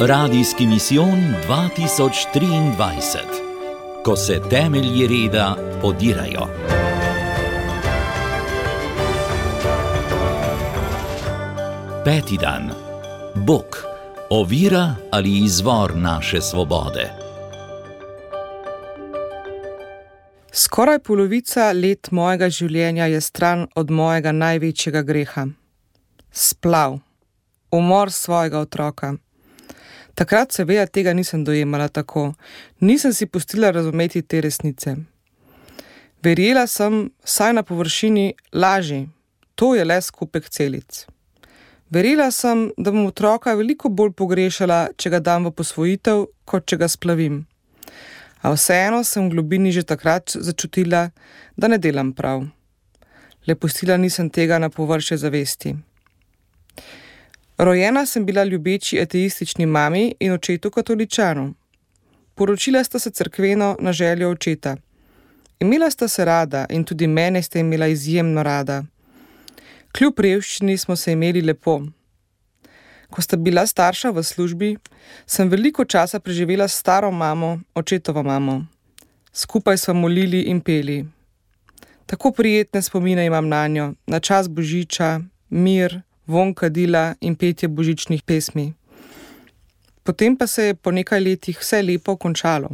Radijski misijon 2023, ko se temelji reda podirajo. Peti dan. Bog, ovira ali izvor naše svobode. Skoraj polovica let mojega življenja je stran od mojega največjega greha. Splav, umor svojega otroka. Takrat seveda tega nisem dojemala tako, nisem si pustila razumeti te resnice. Verjela sem, saj na površini laži, to je le skupek celic. Verjela sem, da bom otroka veliko bolj pogrešala, če ga dam v posvojitev, kot če ga splavim. A vseeno sem v globini že takrat začutila, da ne delam prav. Le pustila nisem tega na površje zavesti. Rojena sem bila ljubeči ateistični mami in očetu katoličanu. Poročila sta se crkveno na željo očeta. Imela sta se rada in tudi mene sta imela izjemno rada. Kljub revščini smo se imeli lepo. Ko sta bila starša v službi, sem veliko časa preživela s staro mamo, očetovo mamo. Skupaj smo molili in peli. Tako prijetne spomine imam na njo, na čas božiča, mir, von kadila in petje božičnih pesmi. Potem pa se je po nekaj letih vse lepo končalo.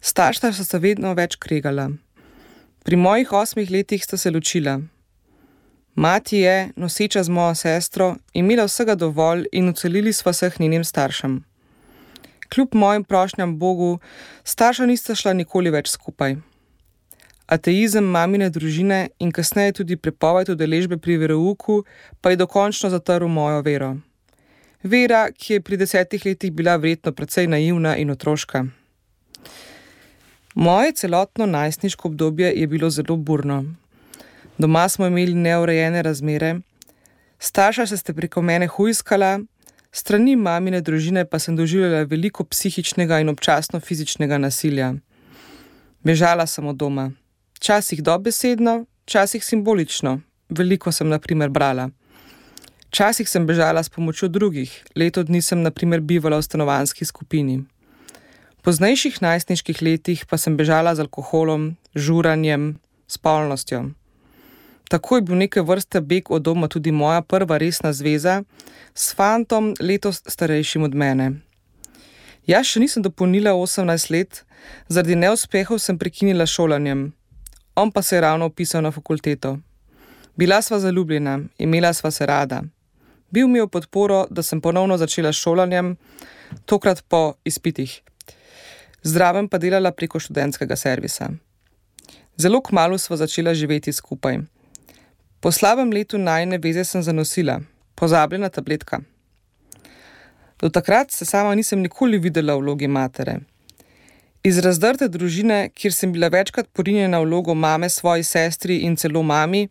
Starša so se vedno več kregala. Pri mojih osmih letih sta se ločila. Mati je, noseča z mojo sestro, imela vsega dovolj in ucelili sva se njenim staršem. Kljub mojim prošnjam Bogu, starša nista šla nikoli več skupaj ateizem mamine družine in kasneje tudi prepoved udeležbe pri verouku, pa je dokončno zatrl mojo vero. Vera, ki je pri desetih letih bila vredno precej naivna in otroška. Moje celotno najstniško obdobje je bilo zelo burno. Doma smo imeli neurejene razmere, starša se ste preko mene hujskala, strani mamine družine pa sem doživljala veliko psihičnega in občasno fizičnega nasilja. Bežala sem od doma. Včasih dobesedno, včasih simbolično. Veliko sem, na primer, brala. Včasih sem bežala s pomočjo drugih, leto dni sem, na primer, bivala v stanovanski skupini. V poznejših najstniških letih pa sem bežala z alkoholom, žuranjem, spolnostjo. Tako je bil neke vrste beg od doma tudi moja prva resna zveza s fantom, letos starejšim od mene. Jaz še nisem dopolnila 18 let, zaradi neuspehov sem prekinila šolanjem on pa se je ravno upisal na fakulteto. Bila sva zaljubljena, imela sva se rada. Bil mi je v podporo, da sem ponovno začela šolanjem, tokrat po izpitih. Zdraven pa delala preko študentskega servisa. Zelo kmalo sva začela živeti skupaj. Po slabem letu najne veze sem zanosila, pozabljena tabletka. Do takrat se sama nisem nikoli videla v vlogi matere. Iz razdrte družine, kjer sem bila večkrat porinjena v vlogo mame, svoji sestri in celo mami,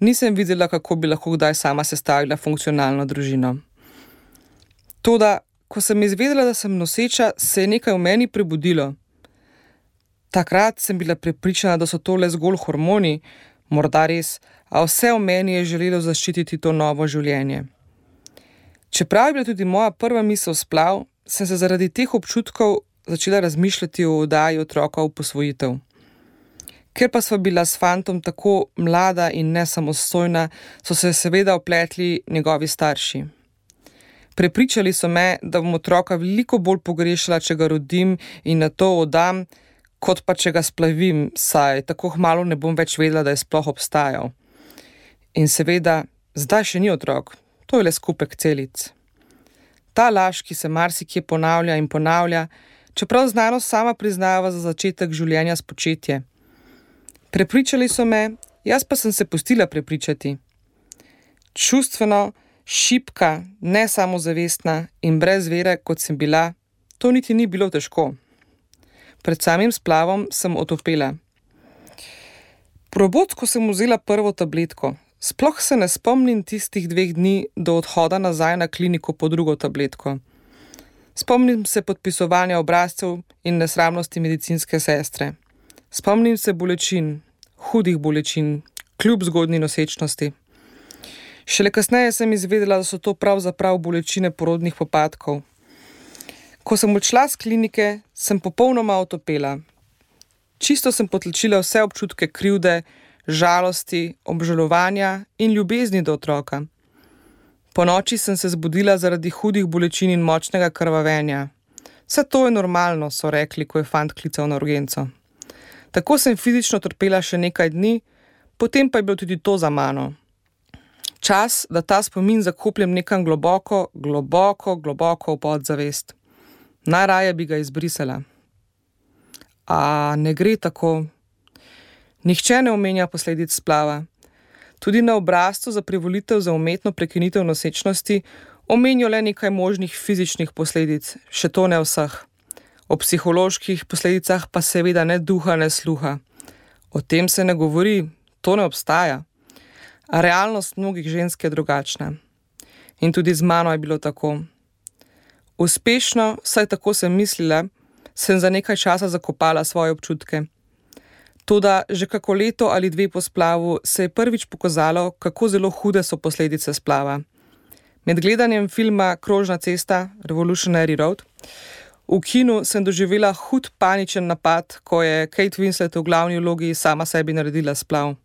nisem videla, kako bi lahko kdaj sama sestavila funkcionalno družino. Toda, ko sem izvedela, da sem noseča, se je nekaj v meni prebudilo. Takrat sem bila prepričana, da so to le zgolj hormoni, morda res, a vse v meni je želelo zaščititi to novo življenje. Čeprav je bila tudi moja prva misel splav, sem se zaradi teh občutkov začela razmišljati o oddaji otroka v posvojitev. Ker pa sva bila s fantom tako mlada in nesamostojna, so se seveda opletli njegovi starši. Prepričali so me, da bom otroka veliko bolj pogrešala, če ga rodim in na to oddam, kot pa če ga splavim, saj tako malo ne bom več vedela, da je sploh obstajal. In seveda, zdaj še ni otrok, to je le skupek celic. Ta laž, ki se marsikje ponavlja in ponavlja, čeprav znanost sama priznava za začetek življenja spočetje. Prepričali so me, jaz pa sem se pustila prepričati. Čustveno, šipka, ne samozavestna in brez vere, kot sem bila, to niti ni bilo težko. Pred samim splavom sem otopela. Probotsko sem vzela prvo tabletko, sploh se ne spomnim tistih dveh dni do odhoda nazaj na kliniko po drugo tabletko. Spomnim se podpisovanja obrazcev in nesramnosti medicinske sestre. Spomnim se bolečin, hudih bolečin, kljub zgodni nosečnosti. Šele kasneje sem izvedela, da so to pravzaprav bolečine porodnih popadkov. Ko sem odšla z klinike, sem popolnoma otopela. Čisto sem potlačila vse občutke krivde, žalosti, obžalovanja in ljubezni do otroka. Po noči sem se zbudila zaradi hudih bolečin in močnega krvavenja. Vse to je normalno, so rekli, ko je fant klical na urgenco. Tako sem fizično trpela še nekaj dni, potem pa je bilo tudi to za mano. Čas, da ta spomin zakopljem nekam globoko, globoko, globoko v podzavest. Najraje bi ga izbrisala. A ne gre tako. Nihče ne omenja posledic splava. Tudi na obrazcu za privolitev za umetno prekinitev nosečnosti omenijo le nekaj možnih fizičnih posledic, še to ne vseh. O psiholoških posledicah pa seveda ne duha, ne sluha. O tem se ne govori, to ne obstaja. A realnost mnogih žensk je drugačna. In tudi z mano je bilo tako. Uspešno, saj tako sem mislila, sem za nekaj časa zakopala svoje občutke. Toda že kako leto ali dve po splavu se je prvič pokazalo, kako zelo hude so posledice splava. Med gledanjem filma Krožna cesta Revolutionary Road v kinu sem doživela hud paničen napad, ko je Kate Winslet v glavni vlogi sama sebi naredila splav.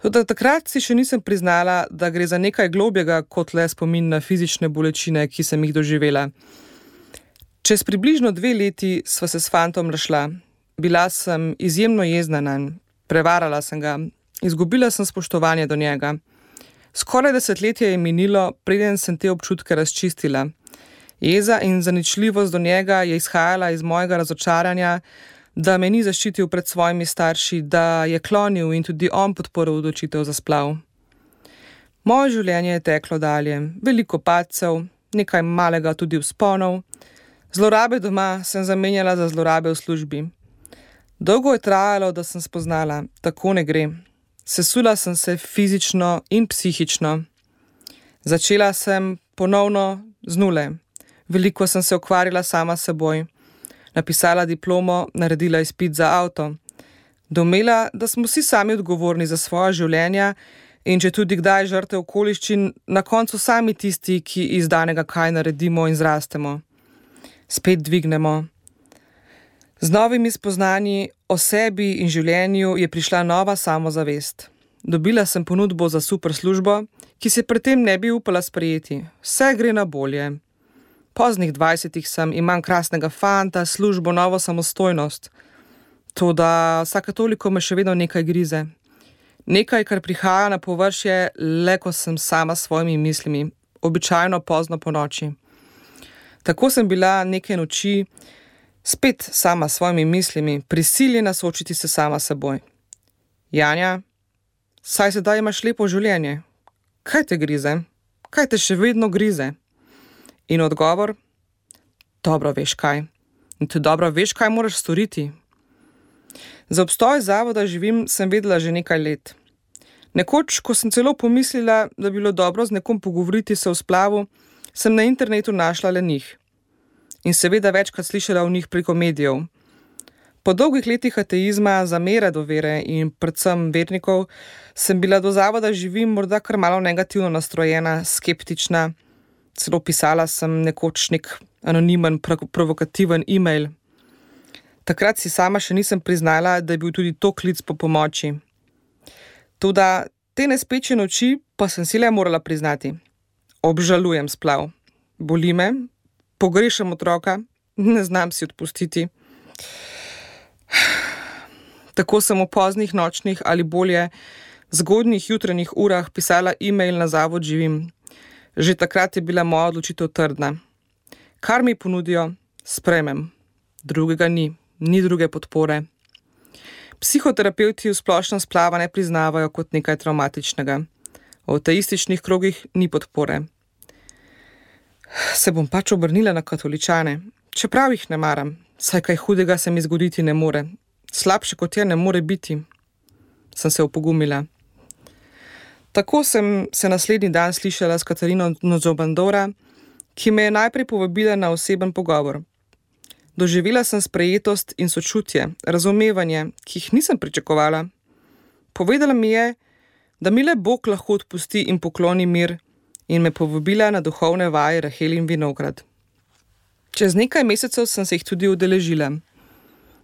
Tudi takrat si še nisem priznala, da gre za nekaj globjega kot le spomin na fizične bolečine, ki sem jih doživela. Čez približno dve leti sva se s fantom rašla. Bila sem izjemno jezna na njega, prevarala sem ga, izgubila sem spoštovanje do njega. Skoraj desetletje je minilo, preden sem te občutke razčistila. Jeza in zaničljivost do njega je izhajala iz mojega razočaranja, da me ni zaščitil pred svojimi starši, da je klonil in tudi on podporil odločitev za splav. Moje življenje je teklo dalje, veliko padcev, nekaj malega tudi vzponov. Zlorabe doma sem zamenjala za zlorabe v službi. Dolgo je trajalo, da sem spoznala, tako ne gre. Sesula sem se fizično in psihično. Začela sem ponovno z nule. Veliko sem se ukvarjala sama s seboj. Napisala diplomo, naredila izpit za avto. Domela, da smo vsi sami odgovorni za svoje življenja in če tudi kdaj žrte okoliščin, na koncu sami tisti, ki iz danega kaj naredimo in zrastemo. Spet dvignemo. Z novimi spoznanji o sebi in življenju je prišla nova samozavest. Dobila sem ponudbo za super službo, ki se predtem ne bi upala sprejeti. Vse gre na bolje. Poznih dvajsetih sem, imam krasnega fanta, službo, novo samostojnost. Toda vsake toliko me še vedno nekaj grize. Nekaj, kar prihaja na površje, le ko sem sama s svojimi mislimi, običajno pozno po noči. Tako sem bila neke noči spet sama s svojimi mislimi, prisiljena soočiti se sama s seboj. Janja, saj sedaj imaš lepo življenje. Kaj te grize? Kaj te še vedno grize? In odgovor: Dobro veš kaj. In ti dobro veš, kaj moraš storiti. Za obstoj zavoda živim, sem vedela že nekaj let. Nekoč, ko sem celo pomislila, da bi bilo dobro z nekom pogovoriti se o splavu, sem na internetu našla le njih in seveda večkrat slišala o njih preko medijev. Po dolgih letih ateizma, zamere do vere in predvsem vernikov, sem bila do zavoda živim morda kar malo negativno nastrojena, skeptična, celo pisala sem nekoč nek anonimen, provokativen e-mail. Takrat si sama še nisem priznala, da je bil tudi to klic po pomoči. Tudi te nespeče noči pa sem si le morala priznati. Obžalujem splav. Boli me, pogrešam otroka, ne znam si odpustiti. Tako sem v poznih nočnih ali bolje zgodnjih jutranjih urah pisala e-mail na zavod živim. Že takrat je bila moja odločitev trdna. Kar mi ponudijo, spremem. Drugega ni, ni druge podpore. Psihoterapeuti v splošnem splava ne priznavajo kot nekaj traumatičnega. V teističnih krogih ni podpore se bom pač obrnila na katoličane, čeprav jih ne maram, saj kaj hudega se mi zgoditi ne more. Slabše kot je, ne more biti, sem se opogumila. Tako sem se naslednji dan slišala s Katarino Nozobandora, ki me je najprej povabila na oseben pogovor. Doživela sem sprejetost in sočutje, razumevanje, ki jih nisem pričakovala. Povedala mi je, da mi le Bog lahko odpusti in pokloni mir, in me povabila na duhovne vaje Rahel in Vinograd. Čez nekaj mesecev sem se jih tudi udeležila,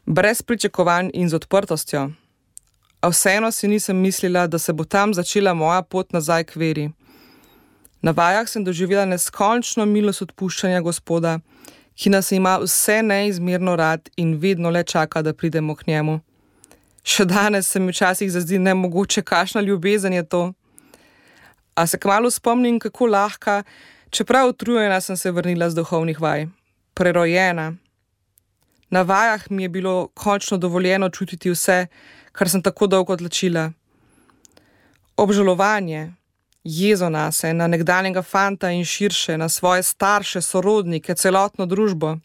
brez pričakovanj in z odprtostjo. A vseeno si nisem mislila, da se bo tam začela moja pot nazaj k veri. Na vajah sem doživela neskončno milost odpuščanja Gospoda, ki nas ima vse neizmerno rad in vedno le čaka, da pridemo k njemu. Še danes se mi včasih zdi ne mogoče, kakšna ljubezen je to. A se kmalo spomnim, kako lahka, čeprav utrujena sem se vrnila z duhovnih vaj, prerojena. Na vajah mi je bilo končno dovoljeno čutiti vse, kar sem tako dolgo odločila. Obžalovanje, jezo na se, na nekdanjega fanta in širše, na svoje starše, sorodnike, celotno družbo,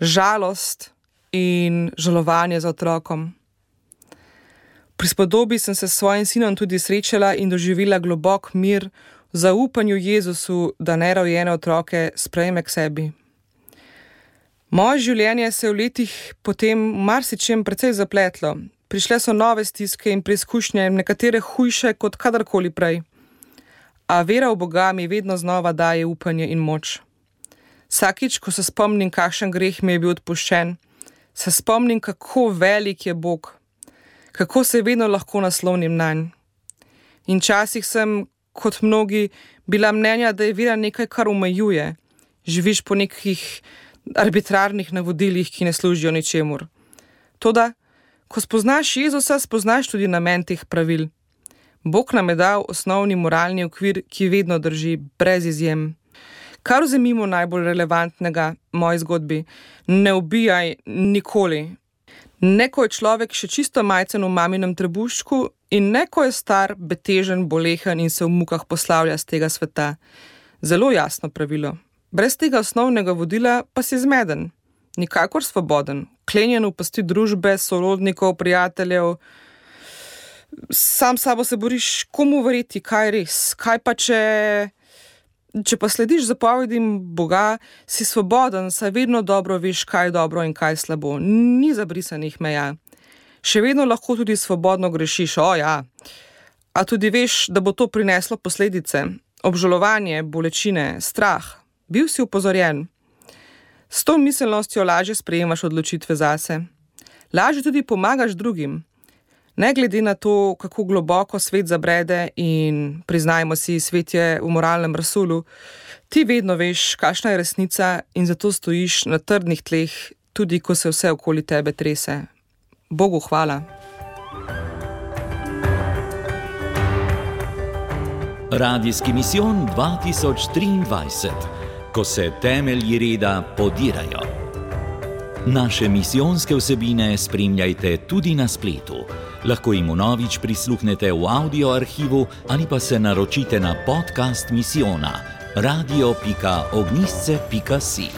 žalost in žalovanje za otrokom. Pri spodobi sem se s svojim sinom tudi srečala in doživela globok mir v zaupanju Jezusu, da nerojene otroke sprejme k sebi. Moje življenje se je v letih potem marsičem precej zapletlo. Prišle so nove stiske in preizkušnje, nekatere hujše kot kadarkoli prej. A vera v Boga mi vedno znova daje upanje in moč. Vsakič, ko se spomnim, kakšen greh mi je bil odpuščen, se spomnim, kako velik je Bog kako se vedno lahko naslovnim na njega. In včasih sem, kot mnogi, bila mnenja, da je vera nekaj, kar omejuje, živiš po nekih arbitrarnih navodilih, ki ne služijo ničemur. Toda, ko spoznaš Jezusa, spoznaš tudi namen teh pravil. Bog nam je dal osnovni moralni okvir, ki vedno drži, brez izjem. Kar vzemimo najbolj relevantnega v moji zgodbi, ne ubijaj nikoli, Ne ko je človek še čisto majcen v maminem trebuščku, in ne ko je star, betežen, bolehen in se v mukah poslavlja z tega sveta. Zelo jasno pravilo. Brez tega osnovnega vodila pa si zmeden, nikakor svoboden, klenjen v pasti družbe, sorodnikov, prijateljev. Sam sabo se boriš, komu verjeti, kaj je res, kaj pa če. Če pa slediš zapovedim Boga, si svoboden, saj vedno dobro veš, kaj je dobro in kaj je slabo. Ni zabrisanih meja. Še vedno lahko tudi svobodno grešiš, o ja. A tudi veš, da bo to prineslo posledice, obžalovanje, bolečine, strah. Bil si upozorjen. S to miselnostjo lažje sprejemaš odločitve zase. Lažje tudi pomagaš drugim. Ne glede na to, kako globoko svet zabrede in priznajmo si, svet je v moralnem rasulu, ti vedno veš, kakšna je resnica in zato stojiš na trdnih tleh, tudi ko se vse okoli tebe trese. Bogu hvala. Radijski misijon 2023, ko se temelji reda podirajo. Naše misijonske vsebine spremljajte tudi na spletu lahko jim vnovič prisluhnete v audio arhivu ali pa se naročite na podcast misijona radio.ognisce.si.